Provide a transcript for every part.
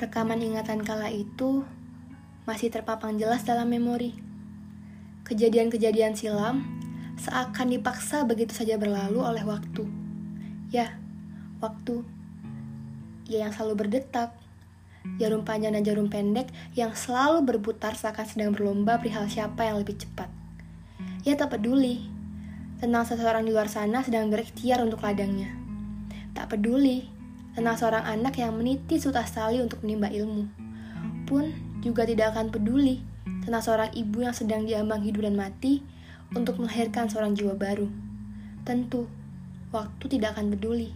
Rekaman ingatan kala itu masih terpapang jelas dalam memori. Kejadian-kejadian silam seakan dipaksa begitu saja berlalu oleh waktu. Ya, waktu. Ya yang selalu berdetak. Jarum panjang dan jarum pendek yang selalu berputar seakan sedang berlomba perihal siapa yang lebih cepat. Ya tak peduli tentang seseorang di luar sana sedang berikhtiar untuk ladangnya. Tak peduli tentang seorang anak yang meniti sutas tali untuk menimba ilmu. Pun juga tidak akan peduli tentang seorang ibu yang sedang diambang hidup dan mati untuk melahirkan seorang jiwa baru. Tentu, waktu tidak akan peduli.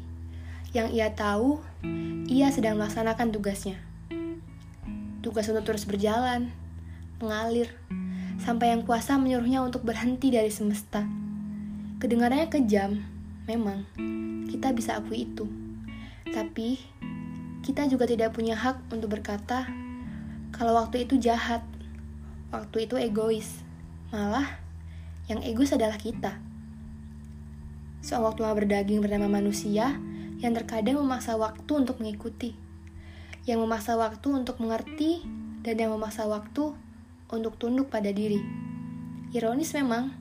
Yang ia tahu, ia sedang melaksanakan tugasnya. Tugas untuk terus berjalan, mengalir, sampai yang kuasa menyuruhnya untuk berhenti dari semesta. Kedengarannya kejam, memang, kita bisa akui itu. Tapi, kita juga tidak punya hak untuk berkata kalau waktu itu jahat, waktu itu egois. Malah, yang egois adalah kita. Seorang tua berdaging bernama manusia yang terkadang memaksa waktu untuk mengikuti, yang memaksa waktu untuk mengerti, dan yang memaksa waktu untuk tunduk pada diri. Ironis memang,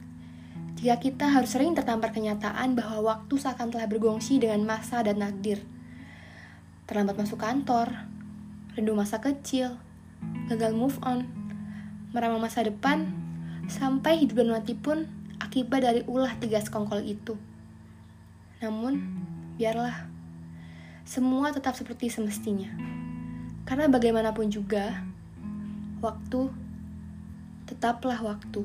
jika kita harus sering tertampar kenyataan bahwa waktu seakan telah bergongsi dengan masa dan nakdir terlambat masuk kantor, rindu masa kecil, gagal move on, meramah masa depan, sampai hidup dan mati pun akibat dari ulah tiga sekongkol itu. Namun, biarlah, semua tetap seperti semestinya. Karena bagaimanapun juga, waktu tetaplah waktu.